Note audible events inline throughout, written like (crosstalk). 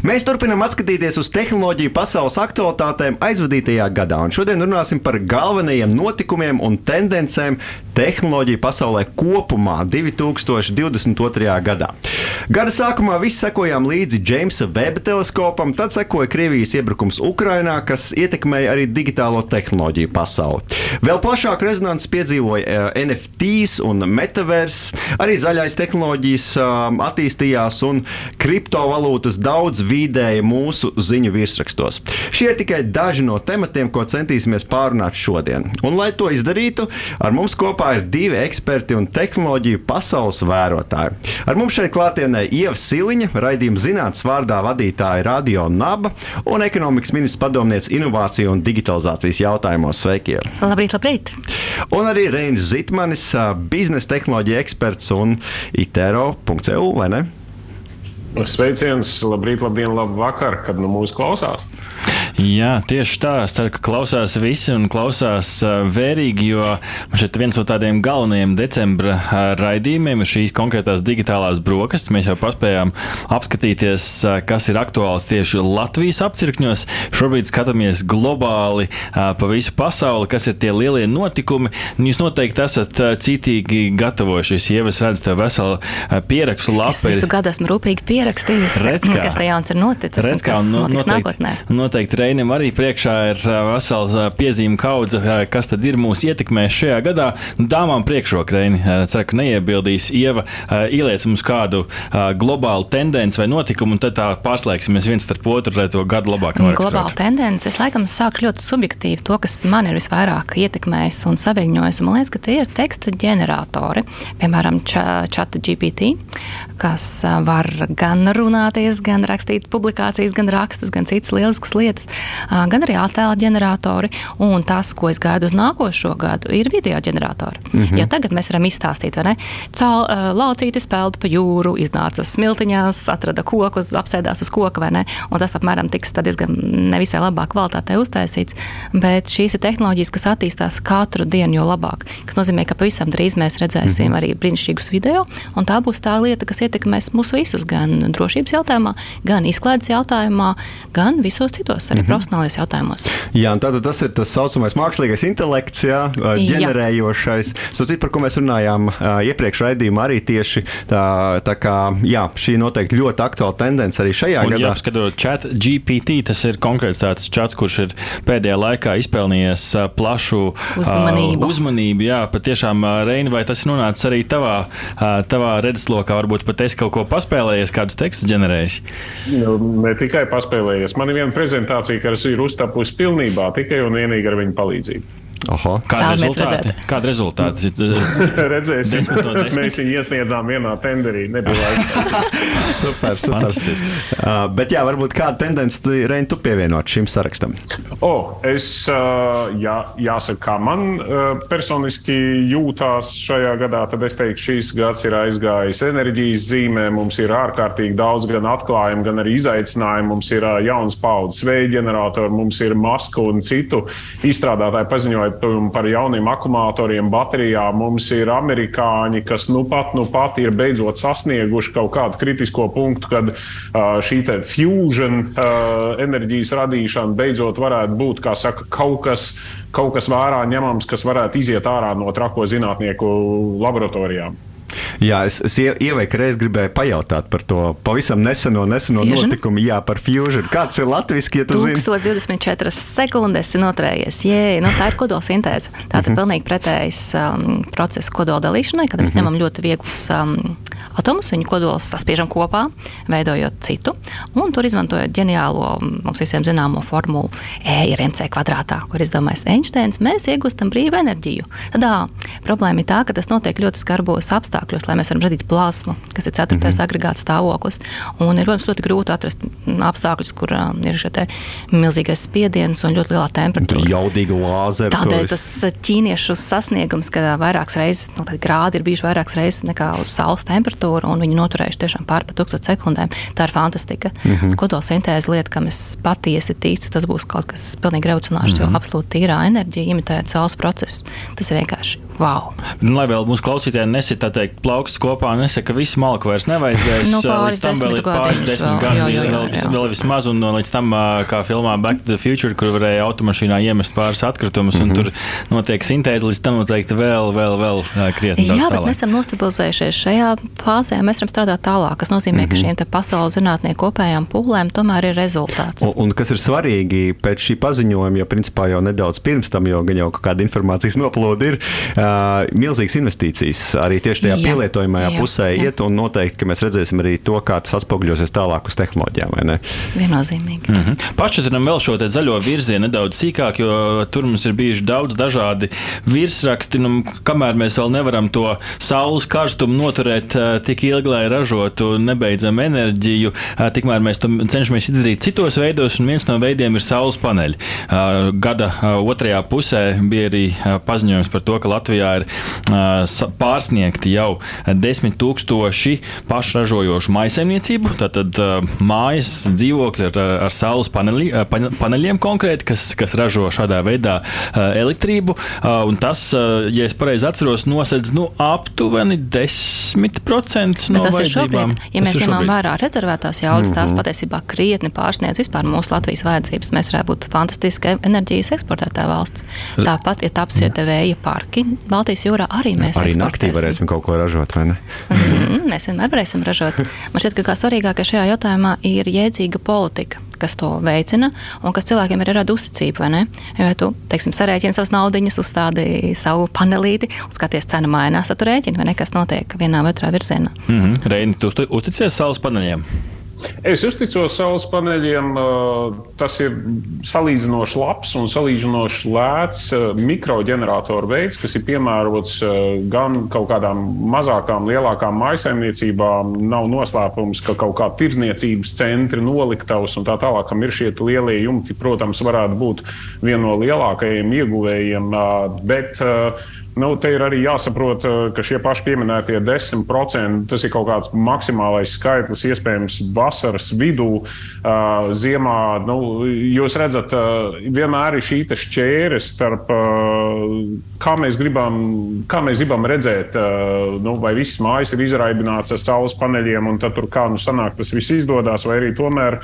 Mēs turpinām skatīties uz tehnoloģiju pasaules aktualitātēm aizvadītajā gadā, un šodien runāsim par galvenajiem notikumiem un tendencēm tehnoloģiju pasaulē kopumā 2022. gadā. Gada sākumā visi sekojām līdzi Jamesa Weba teleskopam, tad sekoja Krievijas iebrukums Ukrainā, kas ietekmēja arī digitālo tehnoloģiju pasauli. Vēl plašāku rezonanci piedzīvoja uh, NFTs un metaverse, arī zaļais tehnoloģijas uh, attīstījās un kriptovalūtas daudz vidēja mūsu ziņu virsrakstos. Šie ir tikai daži no tematiem, ko centīsimies pārunāt šodien. Un, lai to izdarītu, ar mums kopā ir divi eksperti un tehnoloģiju pasaules vērotāji. Ar mums šeit klātienē Ieva Siliņa, raidījuma zinātnes vārdā vadītāja Radio Naba un ekonomikas ministrs padomnieks inovāciju un digitalizācijas jautājumos. Sveiki! Ieva. Labrīt, labrīt! Un arī Reinis Zitmanis, biznesa tehnoloģija eksperts un itero.eu, vai ne? Sveiciens, labrīt, labdien, labu vakar, kad nu mūsu klausās. Jā, tieši tā. Es ceru, ka klausās visi un klausās vērīgi, jo šeit viens no tādiem galvenajiem decembra raidījumiem ir šīs konkrētās digitālās brokastis. Mēs jau paspējām apskatīties, kas ir aktuāls tieši Latvijas apcirkņos. Šobrīd skatāmies globāli pa visu pasauli, kas ir tie lielie notikumi. Jūs noteikti esat citīgi gatavojušies. Ja es redzu, tev veselu pierakstu lapu. Es visu gadu esmu rūpīgi pierakstījis, Redz, kā. kas te jauns ir noticis Redz, un kas nu, notiks noteikti, nākotnē. noteikti Reinim arī priekšā ir vesels ā, piezīme kaudze, kas tad ir mūsu ietekmējis šajā gadā. Nu, Dāmām priekšroka Reini, ceru, ka neiebildīs Ieva, ieliec mums kādu globālu tendenci vai notikumu, un tad tā pārslēgsimies viens starp otru, lai to gadu labāk Globāla noraksturotu. tendence. Es laikam sāku ļoti subjektīvi to, kas man ir visvairāk ietekmējis un saviņojis. Man liekas, ka tie ir teksta ģeneratori, piemēram, Chat GPT, kas var gan runāties, gan rakstīt publikācijas, gan rakstus, gan citas lieliskas lietas, ā, gan arī attēla ģeneratori. Un tas, ko es gaidu uz nākošo gadu, ir video ģeneratori. Mm -hmm. Jo tagad mēs varam izstāstīt, vai ne? Cāl, ā, laucītis peld pa jūru, iznāca smiltiņās, atrada koku, apsēdās uz koka, vai ne? Un tas apmēram tiks diezgan nevisai labā kvalitātē uztaisīts. Bet šīs ir tehnoloģijas, kas attīstās katru dienu jau labāk. Tas nozīmē, ka pavisam drīz mēs redzēsim mm -hmm. arī brīnišķīgus video, un tā būs tā lieta, kas ietekmēs mūs visus gan drošības jautājumā, gan izklaides jautājumā, gan visos citos arī mm -hmm. profesionālajos jautājumos. Jā, un tātad tas ir tas saucamais mākslīgais intelekts, jā, ģenerējošais. Sapratu, par ko mēs runājām iepriekš raidījumā, arī tieši tā, tā kā jā, šī noteikti ļoti aktuāla tendence arī šajā Un, gadā. jā, skatot chat GPT, tas ir konkrēts tāds čats, kurš ir pēdējā laikā izpelnījies plašu Uzmanību. uzmanību jā, patiešām, Reini, vai tas ir nonācis arī tavā, ā, tavā redzeslokā? Varbūt pat es kaut ko paspēlējies, kādus tekstus ģenerējis. Nu, Ne tikai paspēlējies. Man ir viena prezentācija, kas ir uztapusi pilnībā tikai un vienīgi ar viņu palīdzību. Oho. Kāda rezultāti? redzēt. Kāda rezultāti? (laughs) Redzēsim, no mēs viņu iesniedzām vienā tenderī. Nebija laika. (laughs) Super, super. Uh, bet jā, varbūt kāda tendence Reini, tu pievienot šim sarakstam? O, es, ā, jā, jāsaka, kā man ā, personiski jūtās šajā gadā, tad es teiktu, šīs gads ir aizgājis enerģijas zīmē. Mums ir ārkārtīgi daudz gan atklājumu, gan arī izaicinājumu. Mums ir ā, jauns paudzes vēja ģenerators, mums ir maska un citu izstrādātāju paziņojumu par jauniem akumulatoriem, baterijām. Mums ir amerikāņi, kas nu pat, nu pat ir beidzot sasnieguši kaut kādu kritisko punktu, kad šī fusion enerģijas radīšana beidzot varētu būt, saka, kaut kas, kaut kas vērā ņemams, kas varētu iziet ārā no trako zinātnieku laboratorijām. Jā, es, es ie- ievēju, ka reiz gribēju pajautāt par to pavisam neseno, neseno Fusion? notikumu, jā, par fusion. Kāds ir latviešu, ja tu zini? 1024 sekundes ir noturējies. Jē, nu, tā ir kodolsintēze. Tā ir pilnīgi pretējs um, process kodola dalīšanai, kad mēs ņemam ļoti vieglus um, atomus, viņu kodolus saspiežam kopā, veidojot citu, un tur izmantojot ģeniālo, mums visiem zināmo formulu E ir MC kvadrātā, kur izdomājis Einsteins, mēs iegūstam brīvu enerģiju. Tad problēma ir tā, ka tas notiek ļoti skarbos apstākļos, lai mēs varam radīt plasmu, kas ir ceturtais mm -hmm. agregāts stāvoklis. Un ir ļoti, ļoti grūti atrast apstākļus, kur uh, ir šis milzīgais spiediens un ļoti lielā temperatūra. Jaudīga lāzera. Tādēļ tas ķīniešu sasniegums, ka vairākas reizes, nu, grādi ir bijuši vairākas reizes nekā uz saules temperatūru, un viņi noturējuši tiešām pār pa tūkstošu sekundēm. Tā ir fantastika. Mm -hmm. Kodolsintēze lieta, kam es patiesi ticu, tas būs kaut kas pilnīgi revolucionārs, mm -hmm. jo absolūti tīrā enerģija imitē saules procesu. Tas ir vienkārši wow. Nu, lai vēl mūsu klausītāji nesit tā teikt plaukstus kopā, nesaka, ka visi malku vairs nevajadzēs. (laughs) nu, pāris tam vēl ir pāris desmit gadi, vēl, vēl, vēl, vēl vismaz, un līdz tam, kā filmā Back to the Future, kur varēja automašīnā iemest pāris atkritumus, mm -hmm. un tur notiek sintēze, līdz tam noteikti vēl, vēl, vēl krietni daudz. Jā, bet tālāk. mēs esam nostabilizējušies šajā fāzē, mēs varam strādāt tālāk, kas nozīmē, mm -hmm. ka šīm pasaules zinātnieku kopējām pūlēm tomēr ir rezultāts. Un, un kas ir svarīgi pēc šī paziņojuma, jo principā jau nedaudz pirms tam, jo gan jau kāda informācijas noplūda ir, uh, milzīgas investīcijas arī tieši tajā jā, pielietojamajā jā, pusē jā. iet, un noteikti, ka mēs redzēsim arī to, kā tas atspoguļosies tālāk uz tehnoloģijām, vai ne? Viennozīmīgi. Mm -hmm. Pašķiram vēl šo zaļo virzienu nedaudz sīkāk, jo tur mums ir bijuši daudz dažādi virsraksti. Nu, kamēr mēs vēl nevaram to saules karstumu noturēt tik ilgi, lai ražotu nebeidzamu enerģiju, tikmēr mēs to cenšamies izdarīt citos veidos, un viens no veidiem ir saules paneļi. Gada otrajā pusē bija arī paziņojums par to, ka Latvijā ir pārsniegti jau desmit tūkstoši pašražojošu maisaimniecību. Tātad mājas dzīvokļi ar, ar saules paneļi, paneļiem konkrēti, kas, kas ražo šādā veidā elektrību. Un tas, ja es pareizi atceros, nosedz nu, aptuveni 10% no tas vajadzībām. Šobrīd, ja tas mēs ņemam vērā rezervētās jaudas, mm -hmm. tās mhm. patiesībā krietni pārsniedz vispār mūsu Latvijas vajadzības. Mēs varētu būt fantastiska enerģijas eksportētāja valsts. Tāpat, ja taps šie vēja parki Baltijas jūrā, arī mēs arī naktī varēsim kaut ko ražot, vai ne? -hmm, mēs vienmēr varēsim ražot. Man šķiet, ka kā svarīgākais šajā jautājumā ir jēdzīga politika kas to veicina un kas cilvēkiem ir rada uzticību. Ja tu, teiksim, sarēķini savas naudiņas, uzstādīji savu panelīti, un skaties, cena mainās, tad tu rēķini, vai ne, kas notiek vienā vai otrā virzienā. Mm -hmm. Reini, tu uzticies saules paneļiem? Es uzticos saules paneļiem. Tas ir salīdzinoši labs un salīdzinoši lēts mikroģeneratoru veids, kas ir piemērots gan kaut kādām mazākām, lielākām maisaimniecībām. Nav noslēpums, ka kaut kāda tirdzniecības centri, noliktavas un tā tālāk, kam ir šie lielie jumti, protams, varētu būt viena no lielākajiem ieguvējiem. Bet, uh, Nu, te ir arī jāsaprot, eh, ka šie paši pieminētie 10% tas ir kaut kāds maksimālais skaitlis, iespējams, vasaras vidū, uh, ziemā. Nu, jūs redzat, uh, vienmēr ir šī šķēre starp kā mēs gribam, kā mēs gribam redzēt, nu, vai visas mājas ir izraibināts ar saules paneļiem, un tad tur kā nu sanāk, tas viss izdodas, vai arī tomēr.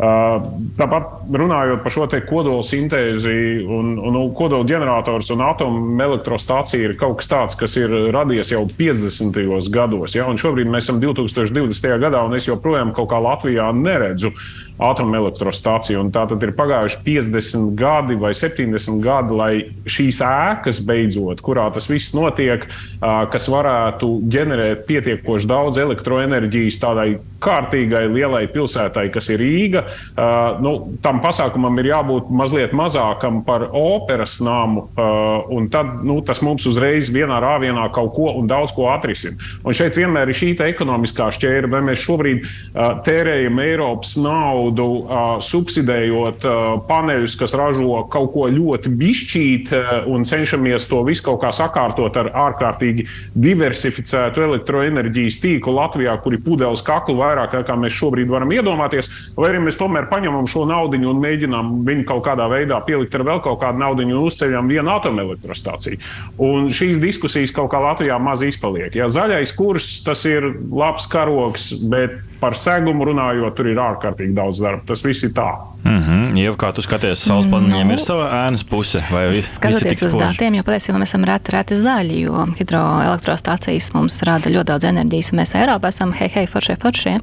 Tāpat runājot par šo kodola sintēzi, un, un kodola ģenerators un atomelektrostacija ir kaut kas tāds, kas ir radies jau 50. gados. Ja? Un šobrīd mēs esam 2020. gadā, un es joprojām kaut kā Latvijā neredzu atomelektrostaciju. Tā tad ir pagājuši 50 gadi vai 70 gadi, lai šīs ēkas beidzot, kurā tas viss notiek, kas varētu ģenerēt pietiekoši daudz elektroenerģijas tādai kārtīgai lielai pilsētai, kas ir Rīga. Uh, nu, tam pasākumam ir jābūt mazliet mazākam par operas namu, uh, un tad nu, tas mums uzreiz vienā rāvienā kaut ko un daudz ko atrisina. Un šeit vienmēr ir šī ekonomiskā šķēra, vai mēs šobrīd uh, tērējam Eiropas naudu, uh, subsidējot uh, paneļus, kas ražo kaut ko ļoti bišķīt, uh, un cenšamies to visu kaut kā sakārtot ar ārkārtīgi diversificētu elektroenerģijas tīklu Latvijā, kur ir pudeles kaklu vairāk nekā mēs šobrīd varam iedomāties, vai arī mēs tomēr paņemam šo naudu un mēģinām viņu kaut kādā veidā pielikt ar vēl kaut kādu naudu un uzceļam vienu atomelektrostaciju. Un šīs diskusijas kaut kā Latvijā maz izpaliek. Ja zaļais kurs tas ir labs karoks, bet par segumu runājot, tur ir ārkārtīgi daudz darba. Tas viss ir tā. Mm -hmm. Jau kā tu skaties, saules paneļiem no. ir sava ēnas puse. Skatoties uz datiem, jo patiesībā mēs esam reti, reti zaļi, jo hidroelektrostācijas mums rada ļoti daudz enerģijas, un mēs Eiropā esam hei, hei, foršie, foršie.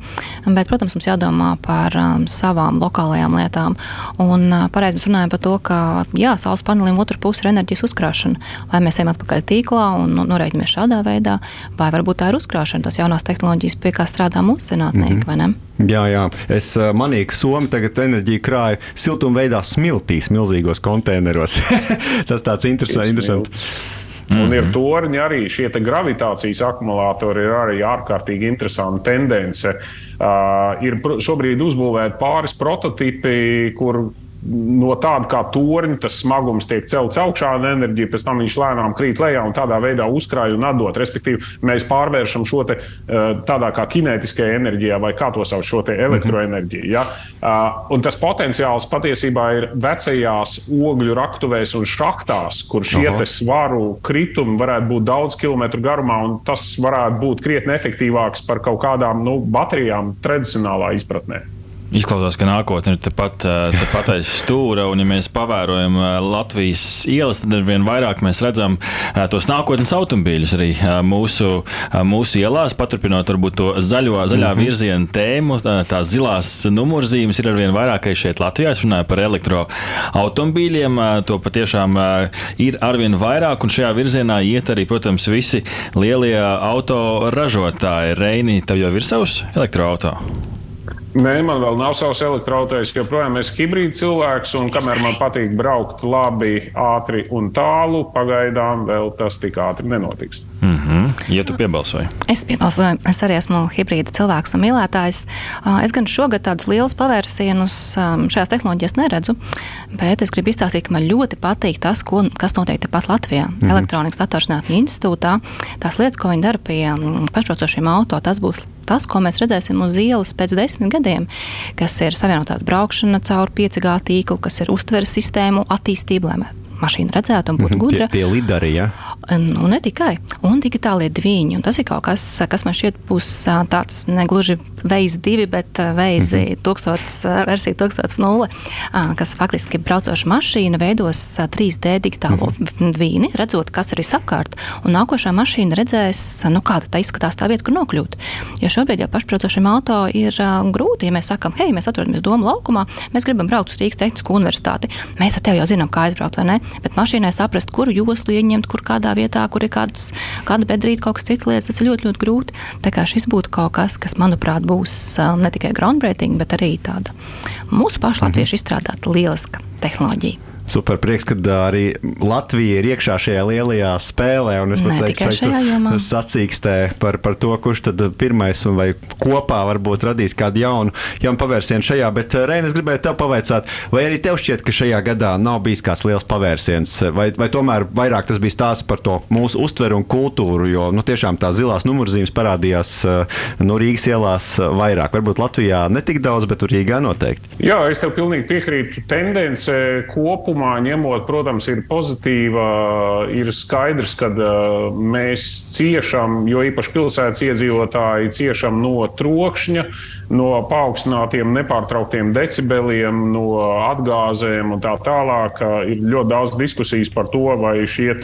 Bet, protams, mums jādomā par um, savām lokālajām lietām. Un uh, pareizi mēs runājam par to, ka jā, saules panelim otrā pusē ir enerģijas uzkrāšana. Vai mēs ejam atpakaļ tīklā un norēķinamies šādā veidā, vai varbūt tā ir uzkrāšana, tas jaunās tehnoloģijas, pie kā strādā mūsu zinātnieki, mm -hmm. vai ne? Jā, jā. Es uh, manīju, ka Somija tagad enerģiju krāja siltumveidā smiltīs, milzīgos konteineros. (laughs) Tas tāds interesants. interesants. Un mm -hmm. ir mhm. torņi arī šie gravitācijas akumulātori, ir arī ārkārtīgi interesanta tendence. Uh, ir šobrīd uzbūvēti pāris prototipi, kur no tāda kā torņa tas smagums tiek celts augšā, un enerģija pēc tam viņš lēnām krīt lejā un tādā veidā uzkrāj un atdod. Respektīvi, mēs pārvēršam šo te, eh, tādā kā kinētiskajā enerģijā, vai kā to sauc, šo elektroenerģiju. Ja? Eh, un tas potenciāls patiesībā ir vecajās ogļu raktuvēs un šachtās, kur šie svaru kritumi varētu būt daudz kilometru garumā, un tas varētu būt krietni efektīvāks par kaut kādām nu, baterijām tradicionālā izpratnē. Izklausās, ka nākotnē ir tepat, tepat aiz stūra, un, ja mēs pavērojam Latvijas ielas, tad ar vien vairāk mēs redzam tos nākotnes automobīļus arī mūsu, mūsu ielās, paturpinot varbūt to zaļo, zaļā mm -hmm. virziena tēmu. Tās zilās numurzīmes ir ar vien vairāk arī šeit Latvijā. Es runāju par elektroautomobīļiem. To patiešām ir ar vien vairāk, un šajā virzienā iet arī, protams, visi lielie autoražotāji. Reini, tev jau ir savs elektroautorāts? Nē, man vēl nav savs elektroautorāts, joprojām esmu hibrīda cilvēks, un kamēr man patīk braukt labi, ātri un tālu, pagaidām vēl tas tik ātri nenotiks. Mm -hmm. Ja tu piebalsoji? Es piebalsoju. Es arī esmu hibrīda cilvēks un mīlētājs. Es gan šogad tādus lielus pavērsienus šajās tehnoloģijās neredzu, bet es gribu izstāstīt, ka man ļoti patīk tas, ko, kas notiek tepat Latvijā. Mm -hmm. Elektronikas datorzinātņu institūtā. Tās lietas, ko viņi dara pie pašrocošiem auto, tas būs tas, ko mēs redzēsim uz ielas pēc desmit gadiem, kas ir savienotā braukšana caur 5G tīklu, kas ir uztveres sistēmu attīstība, lai mašīna redzētu un būtu -hmm, gudra. Tie, tie lidari, ja? Nu, ne tikai. Un digitālie dviņi. Un tas ir kaut kas, kas man šķiet būs tāds negluži veids divi, bet veids mm -hmm. 1000, versija 1000, kas faktiski braucoša mašīna veidos 3D digitālo mm -hmm. dvīni, redzot, kas ir visapkārt. Un nākošā mašīna redzēs, nu, kāda tā izskatās tā vieta, kur nokļūt. Jo šobrīd jau pašbraucošiem auto ir grūti, ja mēs sakām, hei, mēs atrodamies Doma laukumā, mēs gribam braukt uz Rīgas Tehnisko universitāti. Mēs ar tevi jau zinām, kā aizbraukt, vai ne? Bet mašīnai saprast, kuru joslu ieņemt, kur kādā vietā, kur ir kāds, kāda bedrīte, kaut kas cits lietas, tas ir ļoti, ļoti grūti. Tā kā šis būtu kaut kas, kas, manuprāt, būs ne tikai groundbreaking, bet arī tāda mūsu pašu latviešu mhm. izstrādāta lieliska tehnoloģija. Super prieks, ka arī Latvija ir iekšā šajā lielajā spēlē. Es pat teiktu, sacīkstē par, par to, kurš tad pirmais un vai kopā varbūt radīs kādu jaunu, jaunu pavērsienu šajā. Bet, Reina, es gribēju tev pavaicāt, vai arī tev šķiet, ka šajā gadā nav bijis kāds liels pavērsiens, vai, vai tomēr vairāk tas bija stāsts par to mūsu uztveru un kultūru, jo nu, tiešām tās zilās numurzīmes parādījās no Rīgas ielās vairāk. Varbūt Latvijā ne tik daudz, bet Rīgā noteikti. Jā, es tev pilnīgi piekrītu. Tendence kopumā kopumā ņemot, protams, ir pozitīva. Ir skaidrs, ka mēs ciešam, jo īpaši pilsētas iedzīvotāji ciešam no trokšņa, no paaugstinātiem, nepārtrauktiem decibeliem, no atgāzēm un tā tālāk. Ir ļoti daudz diskusijas par to, vai šie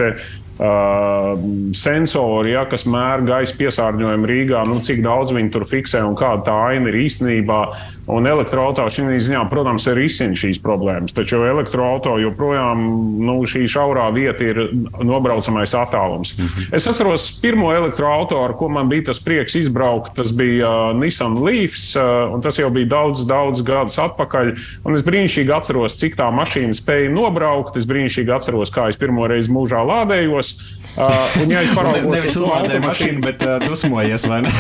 Uh, sensori, ja, kas mēra gaisa piesārņojumu Rīgā, nu, cik daudz viņi tur fiksē un kāda tā aina ir īstenībā. Un elektroautorāts šī ziņā, protams, ir izsmeļs šīs problēmas. Taču elektroautorāts joprojām nu, šī šaurā vieta ir nobraucamais attālums. Mm -hmm. Es atceros pirmo elektroautorātu, ar ko man bija tas prieks izbraukt. Tas bija uh, Nissan Leafs, uh, un tas jau bija daudz, daudz gadus atpakaļ. Un es brīnišķīgi atceros, cik tā mašīna spēja nobraukt. Es brīnišķīgi atceros, kā es pirmo reizi mūžā lādējos. Uh, un, ja es paraugos ne, uz to automašīnu, bet uh, dusmojies, vai ne?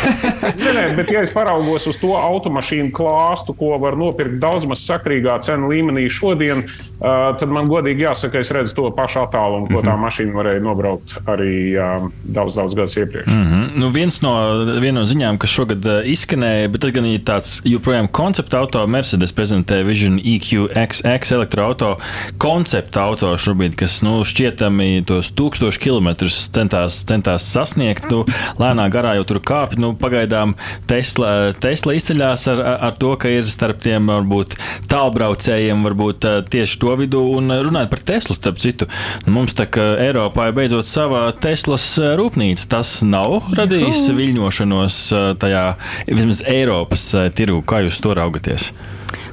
nē, (laughs) nē, bet ja es paraugos uz to automašīnu klāstu, ko var nopirkt daudz maz sakrīgā cenu līmenī šodien, uh, tad man godīgi jāsaka, es redzu to pašu attālumu, ko tā mhm. mašīna varēja nobraukt arī uh, daudz, daudz gadus iepriekš. Mm -hmm. nu, viens no, viena no ziņām, kas šogad uh, izskanēja, bet gan ir tāds joprojām koncepta auto, Mercedes prezentē Vision EQXX elektroauto koncepta auto šobrīd, kas nu, šķietami tos tūkstošu kilometru kilometrus centās, centās sasniegt. Nu, lēnā garā jau tur kāpj. Nu, pagaidām Tesla, Tesla izceļas ar, ar to, ka ir starp tiem varbūt tālbraucējiem, varbūt tieši to vidū. Un runājot par Teslu, starp citu, mums tā kā Eiropā ir beidzot sava Teslas rūpnīca. Tas nav radījis viļņošanos tajā vismaz Eiropas tirgu. Kā jūs to raugaties?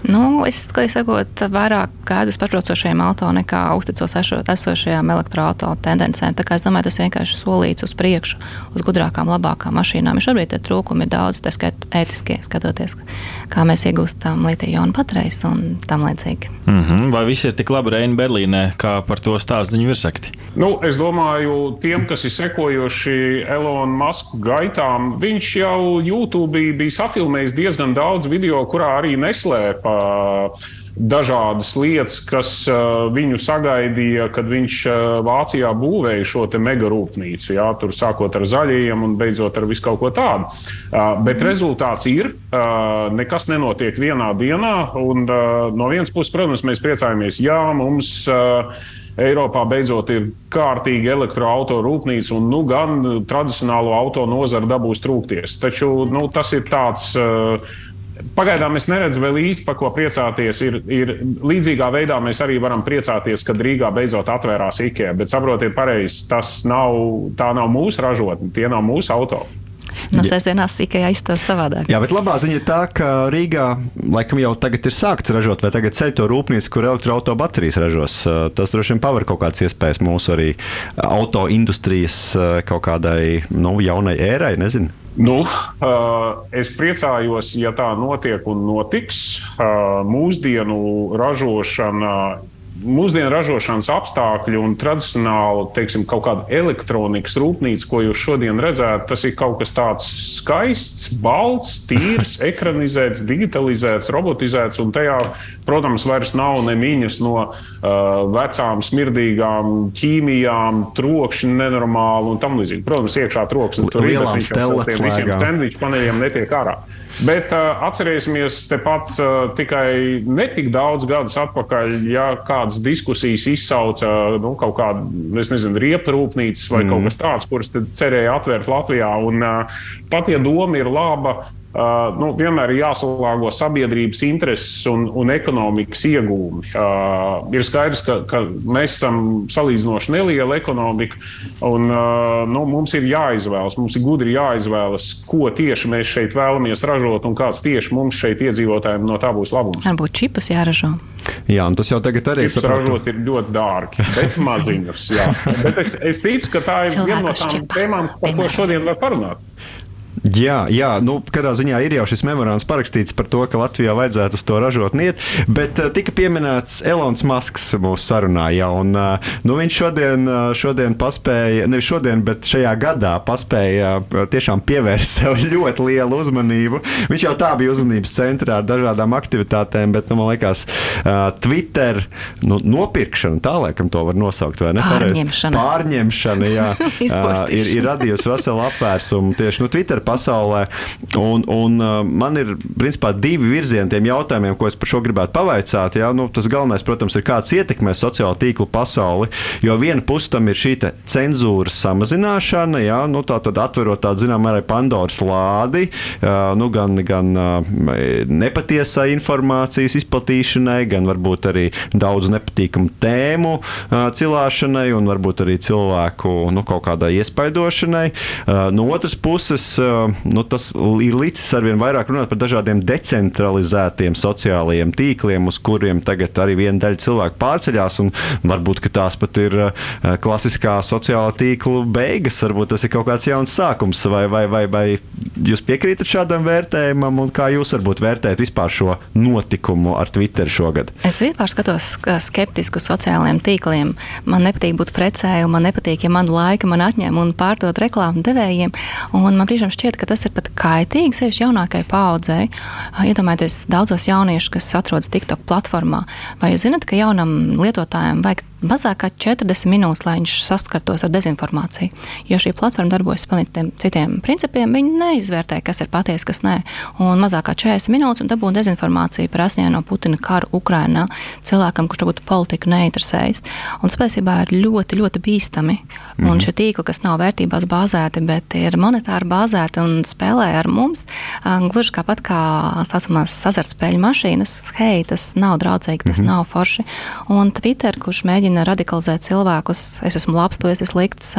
Nu, es, sakot, vairāk gaidu uz pašbraucošajiem auto nekā uzticos esošajām elektroautorāta tendencēm. Tā kā es domāju, tas vienkārši solīts uz priekšu, uz gudrākām, labākām mašīnām. Ja šobrīd ir trūkumi daudz, tā skaitā ētiskie, skatoties, kā mēs iegūstam litiju-ionu patreiz un tam līdzīgi. Mm -hmm. Vai viss ir tik labi Reina Berlīnē, kā par to stāsta ziņu virsrakti? Nu, es domāju, tiem, kas ir sekojuši Elonas Maska gaitām, viņš jau YouTube bija safilmējis diezgan daudz video, kurā arī neslēpa dažādas lietas, kas viņu sagaidīja, kad viņš Vācijā būvēja šo mega rūpnīcu. Jā, tur sākot ar zaļajiem un beidzot ar visu kaut ko tādu. Bet rezultāts ir, nekas nenotiek vienā dienā. Un, no vienas puses, protams, mēs priecājamies, jā, mums. Eiropā beidzot ir kārtīga elektroautorāta rūpnīca, un nu, gan tradicionālo auto nozara dabūs trūkties. Taču nu, tas ir tāds uh, Pagaidām es neredzu vēl īsti, par ko priecāties. Ir, ir līdzīgā veidā mēs arī varam priecāties, kad Rīgā beidzot atvērās IKEA. Bet saprotiet, pareizi, tas nav, tā nav mūsu ražotne, tie nav mūsu auto. No sestdienās IKEA izstāsta savādāk. Jā, bet labā ziņa ir tā, ka Rīgā laikam jau tagad ir sākts ražot, vai tagad ceļ to rūpnīcu, kur elektroautorāta baterijas ražos. Tas droši vien paver kaut kādas iespējas mūsu arī auto industrijas kaut kādai nu, jaunai ērai, nezinu. Nu, es priecājos, ja tā notiek un notiks. Mūsdienu ražošana mūsdienu ražošanas apstākļi un tradicionāli, teiksim, kaut kāda elektronikas rūpnīca, ko jūs šodien redzat, tas ir kaut kas tāds skaists, balts, tīrs, (laughs) ekranizēts, digitalizēts, robotizēts. Un tajā, protams, vairs nav nemiņas no uh, vecām, smirdīgām ķīmijām, trokšņa nenormāli un tam līdzīgi. Protams, iekšā troksnis tur ir lielām stelēm, sandviču paneļiem netiek ārā. Bet uh, atcerēsimies, tepat uh, tikai netik daudz gadus atpakaļ, ja kādas diskusijas izsauca nu, kaut kāda, es nezinu, rieprūpnīcas vai mm. kaut kas tāds, kuras cerēja atvērt Latvijā. Un, pat ja doma ir laba, Uh, nu, vienmēr ir jāsalāgo sabiedrības intereses un, un ekonomikas iegūmi. Uh, ir skaidrs, ka, ka mēs esam salīdzinoši neliela ekonomika, un uh, nu, mums ir jāizvēlas, mums ir gudri jāizvēlas, ko tieši mēs šeit vēlamies ražot un kāds tieši mums šeit iedzīvotājiem no tā būs labums. Varbūt čipus jāražo. Jā, un tas jau tagad arī ir. Ražot ir ļoti dārgi, bet maziņus. (laughs) bet es, es ticu, ka tā ir viena no tām tēmām, par ko šodien var parunāt. Jā, jā nu, kādā ziņā ir jau šis memorands parakstīts par to, ka Latvijā vajadzētu uz to ražot niet, bet uh, tika pieminēts Elonas Masks mūsu sarunā. Jā, un, uh, nu, viņš šodien, uh, šodien paspēja, nevis šodien, bet šajā gadā paspēja tiešām pievērst (laughs) sev ļoti lielu uzmanību. Viņš jau tā bija uzmanības centrā ar dažādām aktivitātēm, bet nu, man liekas, Twitter nu, nopirkšana, tā laikam to var nosaukt, vai ne? Pārņemšana. Pārņemšana, jā, (laughs) ir, ir radījusi veselu apvērsumu tieši nu, Twitter pasaulē. Un, un uh, man ir principā divi virzieni tiem jautājumiem, ko es par šo gribētu pavaicāt. Jā, nu, tas galvenais, protams, ir kāds ietekmē sociālo tīklu pasauli. Jo viena puse tam ir šī cenzūras samazināšana, jā, nu, tā tad atverot tādu zināmā mērā Pandoras lādi, uh, nu, gan, gan uh, nepatiesai informācijas izplatīšanai, gan varbūt arī daudz nepatīkamu tēmu cilāšanai un varbūt arī cilvēku nu, kaut kādai iespaidošanai. No otras puses, nu, tas ir līdzis ar vien vairāk runāt par dažādiem decentralizētiem sociālajiem tīkliem, uz kuriem tagad arī viena daļa cilvēku pārceļās. Varbūt tās pat ir eh, klasiskā sociālā tīkla beigas, varbūt tas ir kaut kāds jauns sākums. Vai, vai, vai, vai jūs piekrītat šādam vērtējumam, un kā jūs varbūt vērtējat vispār šo notikumu ar Twitter šogad? Es vispār skatos skeptiski uz sociālajiem tīkliem. Man nepatīk būt precēju, man nepatīk, ja man laika man atņem un pārdot reklāmu devējiem. Un man brīžiem šķiet, šķiet, ka tas ir pat kaitīgi sevišķi jaunākajai paudzei. Iedomājieties, daudzos jauniešus, kas atrodas TikTok platformā. Vai jūs zināt, ka jaunam lietotājam vajag mazāk kā 40 minūtes, lai viņš saskartos ar dezinformāciju. Jo šī platforma darbojas pilnīgi citiem principiem. Viņi neizvērtē, kas ir patiesa, kas nē. Un mazāk kā 40 minūtes un dabū dezinformāciju par asņēno Putina karu Ukrainā cilvēkam, kurš varbūt politiku neinteresējas. Un tas patiesībā ir ļoti, ļoti bīstami. Mm -hmm. Un mhm. šie tīkli, kas nav vērtībās bāzēti, bet ir monetāri bāzēti un spēlē ar mums, gluži tāpat kā saucamās azartspēļu mašīnas, hei, tas nav draudzīgi, tas mm -hmm. nav forši. Un Twitter, kurš mēģina radikalizēt cilvēkus. Es esmu labs, tu esi slikts.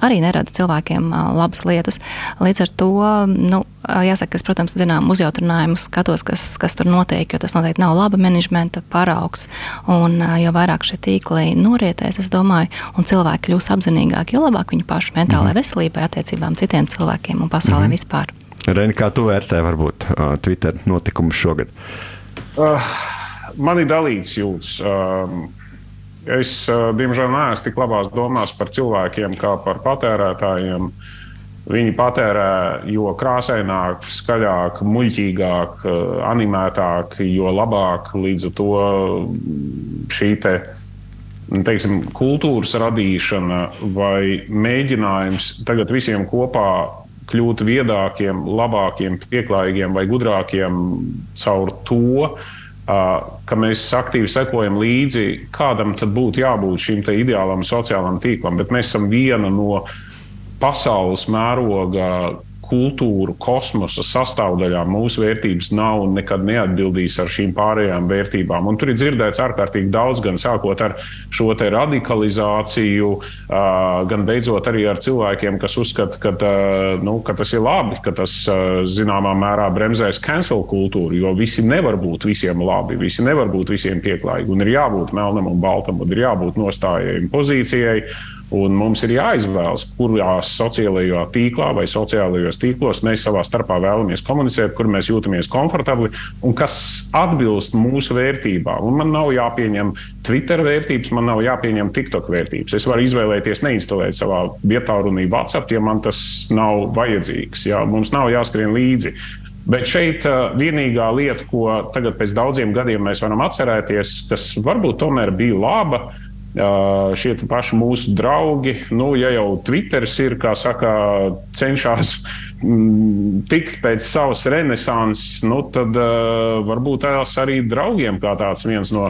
Arī nerada cilvēkiem labas lietas. Līdz ar to, nu, jāsaka, es, protams, zinām uzjautrinājumu skatos, kas, kas tur notiek, jo tas noteikti nav laba menedžmenta paraugs. Un jo vairāk šie tīkli norietēs, es domāju, un cilvēki kļūs apzinīgāki, jo labāk viņu pašu mentālajai mhm. veselībai, attiecībām citiem cilvēkiem un pasaulē mm -hmm. vispār. Reni, kā tu vērtē varbūt uh, Twitter notikumus šogad? Uh, man ir dalīts jūtas. Um, Es, diemžēl, neesmu tik labās domās par cilvēkiem kā par patērētājiem. Viņi patērē jo krāsaināk, skaļāk, muļķīgāk, animētāk, jo labāk. Līdz ar to šī te, teiksim, kultūras radīšana vai mēģinājums tagad visiem kopā kļūt viedākiem, labākiem, pieklājīgiem vai gudrākiem caur to, ka mēs aktīvi sekojam līdzi, kādam tad būtu jābūt šim ideālam sociālam tīklam, bet mēs esam viena no pasaules mēroga kultūru, kosmosa sastāvdaļā mūsu vērtības nav un nekad neatbildīs ar šīm pārējām vērtībām. Un tur ir dzirdēts ārkārtīgi daudz, gan sākot ar šo radikalizāciju, gan beidzot arī ar cilvēkiem, kas uzskata, ka, nu, ka tas ir labi, ka tas zināmā mērā bremzēs cancel kultūru, jo visi nevar būt visiem labi, visi nevar būt visiem pieklājīgi, un ir jābūt melnam un baltam, un ir jābūt nostājai un pozīcijai. Un mums ir jāizvēlas, kurā sociālajā tīklā vai sociālajos tīklos mēs savā starpā vēlamies komunicēt, kur mēs jūtamies komfortabli un kas atbilst mūsu vērtībām. Un man nav jāpieņem Twitter vērtības, man nav jāpieņem TikTok vērtības. Es varu izvēlēties neinstalēt savā vietā runī WhatsApp, ja man tas nav vajadzīgs. Jā, mums nav jāskrien līdzi. Bet šeit uh, vienīgā lieta, ko tagad pēc daudziem gadiem mēs varam atcerēties, kas varbūt tomēr bija laba, šie paši mūsu draugi, nu, ja jau Twitteris ir, kā saka, cenšas mm, tikt pēc savas renesanses, nu, tad uh, varbūt tās arī draugiem kā tāds viens no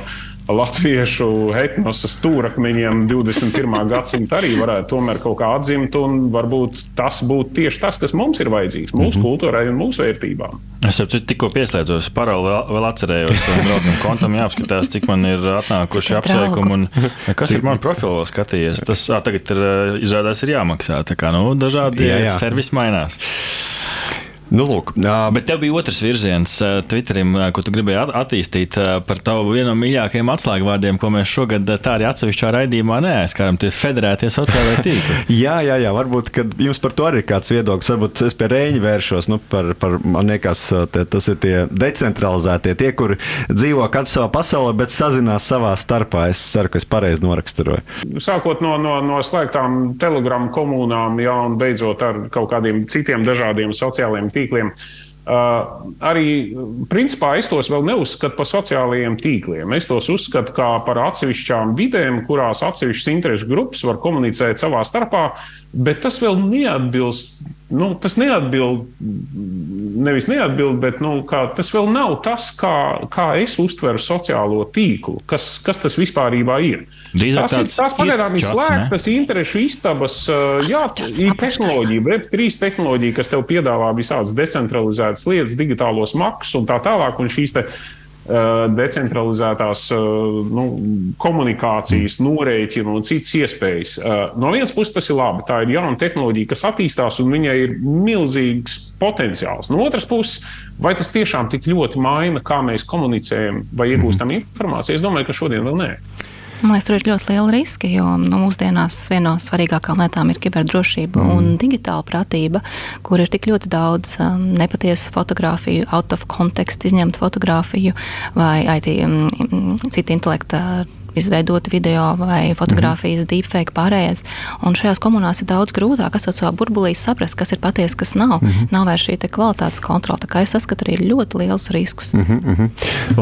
latviešu etnosa stūrakmeņiem 21. gadsimta arī varētu tomēr kaut kā atzimt, un varbūt tas būtu tieši tas, kas mums ir vajadzīgs, mūsu mm -hmm. kultūrai un mūsu vērtībām. Es jau tikko pieslēdzos, paralēli vēl, vēl atcerējos, un draugam kontam jāapskatās, cik man ir atnākuši apsveikumi, un (laughs) kas cik... ir man profilā skatījies. Tas ā, tagad ir, izrādās ir jāmaksā, tā kā, nu, dažādi jā, jā. servisi mainās. Nu, lūk, Bet tev bija otrs virziens Twitterim, ko tu gribēji attīstīt par tavu vienu no mīļākajiem atslēgvārdiem, ko mēs šogad tā arī atsevišķā raidījumā neaizskaram. Tie ir federētie sociālai tīkli. (laughs) jā, jā, jā, varbūt jums par to arī ir kāds viedoklis. Varbūt es pie Rēņa vēršos. Nu, par, par, man liekas, te, tas ir tie decentralizētie, tie, kuri dzīvo katrs savā pasaulē, bet sazinās savā starpā. Es ceru, ka es pareizi noraksturoju. Sākot no, no, no slēgtām telegramu komunām, jā, un beidzot ar kaut kādiem citiem dažādiem sociālajiem tīkliem tīkliem. Uh, arī principā es tos vēl neuzskatu par sociālajiem tīkliem. Es tos uzskatu par atsevišķām vidēm, kurās atsevišķas interešu grupas var komunicēt savā starpā, bet tas vēl neatbilst nu, tas neatbild, nevis neatbild, bet nu, tas vēl nav tas, kā, kā es uztveru sociālo tīklu, kas, kas tas vispār ir. Drīzāk tas ir tas pagaidām ir slēgtas interešu istabas, jā, tehnoloģija, web trīs tehnoloģija, kas tev piedāvā visādas decentralizētas lietas, digitālos maksas un tā tālāk. Un šīs te, Uh, decentralizētās uh, nu, komunikācijas, norēķinu un citas iespējas. Uh, no vienas puses tas ir labi, tā ir jauna tehnoloģija, kas attīstās un viņai ir milzīgs potenciāls. No otras puses, vai tas tiešām tik ļoti maina, kā mēs komunicējam vai iegūstam mhm. informāciju? Es domāju, ka šodien vēl nē. Man liekas, tur ir ļoti liela riska, jo nu, mūsdienās viena no svarīgākajām lietām ir kiberdrošība mm. un digitāla pratība, kur ir tik ļoti daudz um, nepatiesu fotografiju, out of context izņemtu fotografiju vai IT, um, citu intelektu izveidoti video vai fotografijas, mm -hmm. deepfake pārējais. Un šajās komunās ir daudz grūtāk savā burbulī saprast, kas ir patiesi, kas nav. Mm -hmm. Nav vairs šī kvalitātes kontrole. Tā kā es saskatu arī ļoti lielus riskus. Mm -hmm.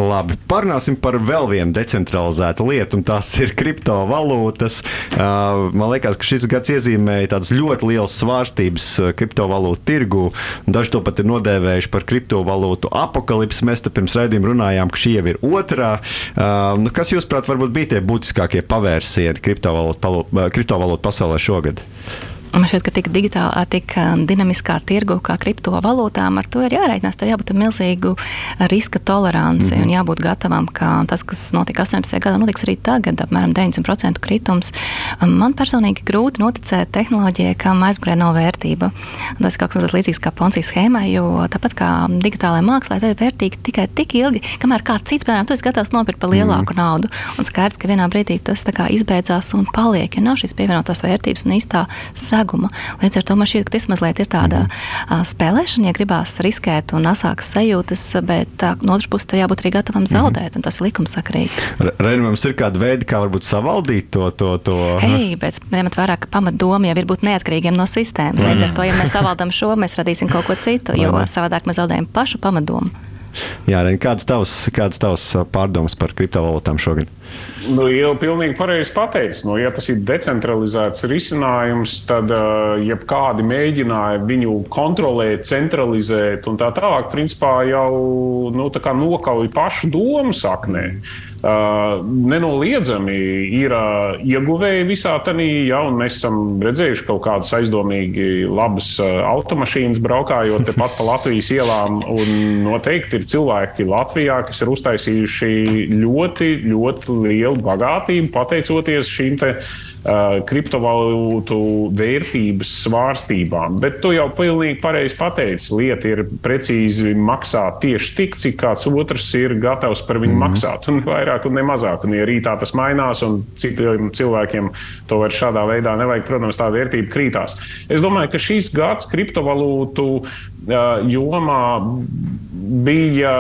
Labi, parunāsim par vēl vienu decentralizētu lietu, un tās ir kriptovalūtas. Uh, man liekas, ka šis gads iezīmēja tādas ļoti lielas svārstības kriptovalūtu tirgu. Daži to pat ir nodēvējuši par kriptovalūtu apakalipsi. Mēs te pirms raidījuma runājām, ka šī jau ir otrā. Uh, nu, kas, jūsuprāt, varbūt bija tie būtiskākie pavērsieni kriptovalūtu pasaulē šogad? Man šķiet, ka tik digitālā, tik dinamiskā tirgu kā kriptovalūtām, ar to ir jārēķinās. Tev jābūt milzīgu riska toleranci mm -hmm. un jābūt gatavam, ka tas, kas notika 18. gadā, notiks arī tagad, apmēram 90% kritums. Man personīgi grūti noticēt tehnoloģijai, kam aizmugurē nav vērtība. Tas kaut kas līdzīgs kā Poncijas schēmai, jo tāpat kā digitālajā mākslā, tev ir vērtīgi tikai tik ilgi, kamēr kāds cits, piemēram, tu esi gatavs nopirkt par lielāku mm -hmm. naudu. Un skaidrs, ka vienā brīdī tas izbeidzās un paliek, ja nav šīs pievienotās vērtības un īstā seguma. Līdz ar to man šķiet, ka tas mazliet ir tāda mm. spēlēšana, ja gribās riskēt un asākas sajūtas, bet no otras puses tam jābūt arī gatavam mhm. zaudēt, mm. un tas ir likumsakrīgi. Reini, mums ir kāda veida, kā varbūt savaldīt to. to, to... Hei, bet ņemat vērā, ka pamatdoma jau ir būt neatkarīgiem no sistēmas. Līdz ar to, ja mēs savaldam šo, mēs radīsim kaut ko citu, jo savādāk mēs zaudējam pašu pamatdomu. Jā, Reini, kādas tavas, kādas tavas pārdomas par kriptovalūtām šogad? Nu, jau pilnīgi pareizi pateicis. Nu, ja tas ir decentralizēts risinājums, tad uh, jebkādi mēģinājumi viņu kontrolēt, centralizēt un tā tālāk, principā jau nu, nokauj pašu domu saknē. Uh, nenoliedzami ir ieguvēji visā tajā, ja mēs esam redzējuši kaut kādas aizdomīgi labas automašīnas braukājot tepat pa Latvijas ielām. Noteikti ir cilvēki Latvijā, kas ir uztaisījuši ļoti, ļoti lielu bagātību pateicoties šīm kriptovalūtu vērtības svārstībām. Bet tu jau pilnīgi pareizi pateici, lieta ir precīzi maksāt tieši tik, cik kāds otrs ir gatavs par viņu mm. maksāt. Un vairāk un ne mazāk. Un ja rītā tas mainās un citiem cilvēkiem to vairs šādā veidā nevajag, protams, tā vērtība krītās. Es domāju, ka šīs gads kriptovalūtu uh, jomā bija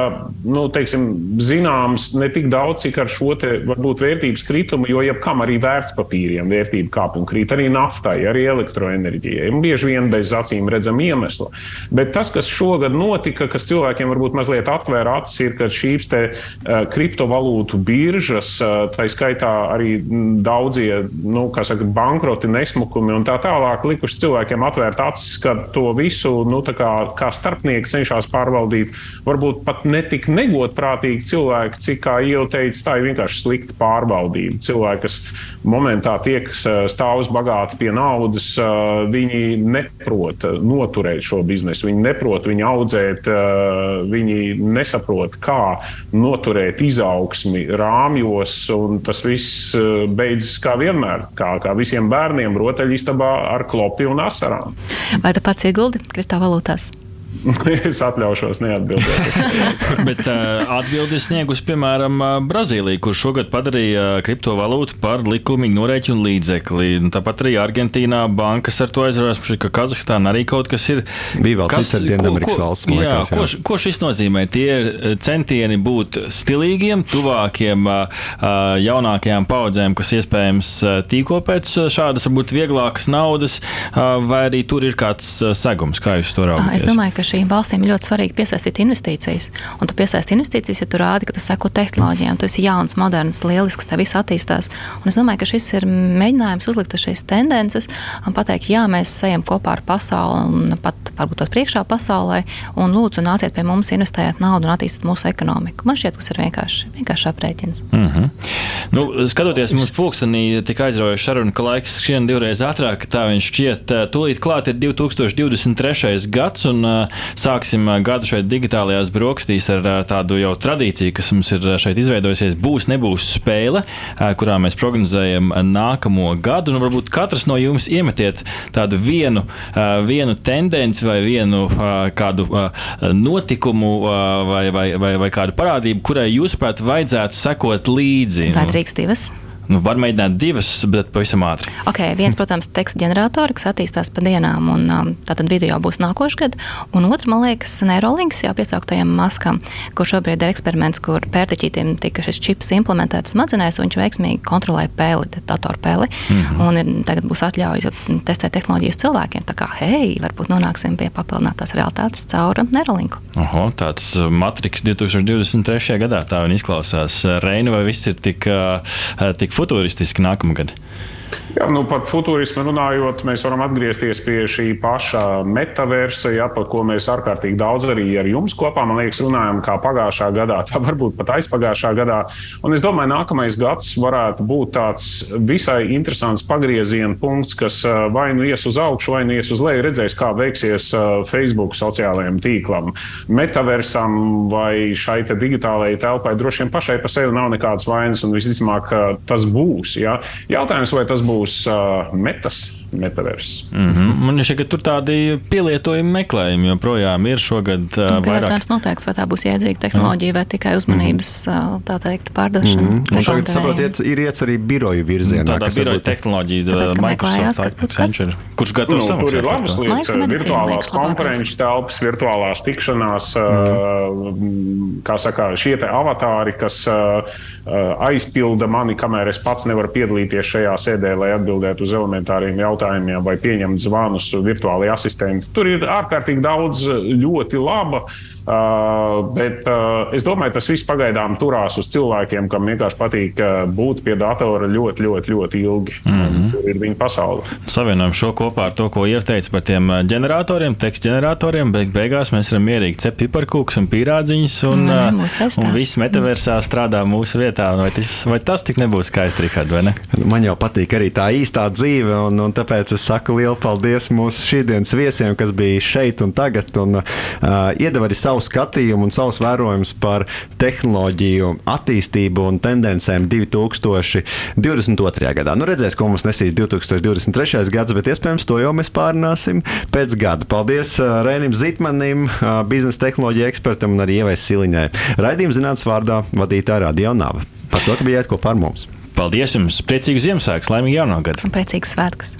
nu, teiksim, zināms ne tik daudz, cik ar šo te, varbūt vērtības kritumu, jo jebkam arī vērtspapīriem vērtība kāp un krīt, arī naftai, arī elektroenerģijai. Bieži vien bez acīm redzama iemesla. Bet tas, kas šogad notika, kas cilvēkiem varbūt mazliet atvēra acis, ir, ka šīs te, uh, kriptovalūtu biržas, uh, tā skaitā arī daudzie nu, saka, bankroti, nesmukumi un tā tālāk, likuši cilvēkiem atvērt acis, ka to visu nu, kā, kā starpnieki cenšas pārvaldīt varbūt pat netik negodprātīgi cilvēki, cik, kā jau teicu, tā ir vienkārši slikta pārvaldība. Cilvēki, kas momentā tiek stāvus bagāti pie naudas, viņi neprot noturēt šo biznesu, viņi neprot viņu audzēt, viņi nesaprot, kā noturēt izaugsmi rāmjos, un tas viss beidzas kā vienmēr, kā, kā visiem bērniem rotaļistabā ar klopi un asarām. Vai tu pats ieguldi kriptovalūtās? (laughs) es atļaušos neatbildēt. (laughs) Bet uh, atbildi sniegus, piemēram, Brazīlija, kur šogad padarīja kriptovalūtu par likumīgu norēķinu līdzekli. Tāpat arī Argentīnā bankas ar to aizvarās, ka Kazahstānā arī kaut kas ir. Bija vēl cits ar Dienvidamerikas valsts. Jā, liekas, jā. Ko, ko šis nozīmē? Tie ir centieni būt stilīgiem, tuvākiem jaunākajām paudzēm, kas iespējams tīko pēc šādas, varbūt vieglākas naudas, vai arī tur ir kāds segums, kā jūs to raugaties? Ka šīm valstīm ir ļoti svarīgi piesaistīt investīcijas. Un tu piesaisti investīcijas, ja tu rādi, ka tu seko tehnoloģijām, tu esi jauns, moderns, lielisks, tev viss attīstās. Un es domāju, ka šis ir mēģinājums uzlikt uz šīs tendences un pateikt, jā, mēs ejam kopā ar pasauli un pat varbūt pat priekšā pasaulē, un lūdzu, nāciet pie mums, investējiet naudu un attīstiet mūsu ekonomiku. Man šķiet, tas ir vienkārši, vienkārši aprēķins. Mm -hmm. nu, skatoties mums pulkstenī, tika aizraujoši saruna, ka laiks skrien divreiz ātrāk, tā viņš šķiet. Tūlīt klāt ir 2023. gads, un sāksim gadu šeit digitālajās brokastīs ar tādu jau tradīciju, kas mums ir šeit izveidojusies. Būs, nebūs spēle, kurā mēs prognozējam nākamo gadu. Un varbūt katrs no jums iemetiet tādu vienu, vienu tendenci vai vienu kādu notikumu vai, vai, vai, vai kādu parādību, kurai jūsuprāt vajadzētu sekot līdzi. Vai drīkst divas? Nu, var mēģināt divas, bet pavisam ātri. Okay, viens, protams, teksta ģeneratori, kas attīstās pa dienām, un um, tātad video būs nākošais gads. Un otrs, man liekas, Neuralings, jau piesauktajam maskam, kur šobrīd ir eksperiments, kur pērtiķītiem tika šis čips implementēts smadzenēs, un viņš veiksmīgi kontrolē pēli, datorpēli. Mm -hmm. Un ir, tagad būs atļaujas testēt tehnoloģijas cilvēkiem. Tā kā, hei, varbūt nonāksim pie papildinātās realitātes caur Neuralinku. Oho, tāds Matrix 2023. gadā tā vien izklausās. Reina, vai viss ir tik, tik futūristiski nākamgad? Jā, nu, par futurismu runājot, mēs varam atgriezties pie šī paša metaversa, ja, par ko mēs ārkārtīgi daudz arī ar jums kopā, man liekas, runājam, kā pagājušā gadā, tā varbūt pat aizpagājušā gadā. Un es domāju, nākamais gads varētu būt tāds visai interesants pagrieziena punkts, kas vai nu ies uz augšu, vai nu ies uz leju. Redzēs, kā veiksies Facebook sociālajiem tīklam, metaversam vai šai te digitālajai telpai. Droši vien pašai par sevi nav nekādas vainas, un visticamāk, tas būs. Ja. Jautājums, vai tas būs būs metas metaverss. Mm -hmm. Man liekas, ka tur tādi pielietojumi meklējumi joprojām ir šogad. Uh, vairāk noteikts, vai tā būs jēdzīga tehnoloģija vai tikai uzmanības mm -hmm. tā teikt, pārdošana. Mm -hmm. Tagad saprotiet, ir iets arī biroju virzienā. Nu, tādā biroja tehnoloģija, Tāpēc, Microsoft Accenture. Kurš gatavs nu, tur ir labas lietas, virtuālās konferenču telpas, virtuālās tikšanās, mm. kā saka, šie te avatāri, kas aizpilda mani, kamēr es pats nevaru piedalīties šajā sēdē, lai atbildētu uz elementāriem jautājumiem jautājumiem vai pieņemt zvanus virtuālajai asistentei. Tur ir ārkārtīgi daudz ļoti laba. Bet es domāju, tas viss pagaidām turās uz cilvēkiem, kam vienkārši patīk būt pie datora ļoti, ļoti, ļoti ilgi. Mm -hmm. Tur ir viņa pasaule. Savienojam šo kopā ar to, ko ieteica par tiem ģeneratoriem, tekstu ģeneratoriem. Beig beigās mēs varam mierīgi cept piparkūkus un pīrādziņus, un, mm, un viss metaversā strādā mūsu vietā. Vai tas, vai tas tik nebūs skaisti, Rihard, vai ne? Man jau patīk arī tā īstā dzīve, un, un tāpēc es saku lielu paldies mūsu šīsdienas viesiem, kas bija šeit un tagad, un uh, iedeva arī savu skatījumu un savus vērojumus par tehnoloģiju attīstību un tendencēm 2022. gadā. Nu, redzēs, ko mums nesīs 2023. gads, bet iespējams to jau mēs pārunāsim pēc gada. Paldies Rēnim Zitmanim, biznesa tehnoloģija ekspertam un arī Ievais Siliņai. Raidījuma zinātnes vārdā vadītāja Radio Nava. Par to, ka bijāt kopā ar mums. Paldies jums! Priecīgu Ziemassvētku, laimīgu jauno gadu! Un priecīgs svētkus!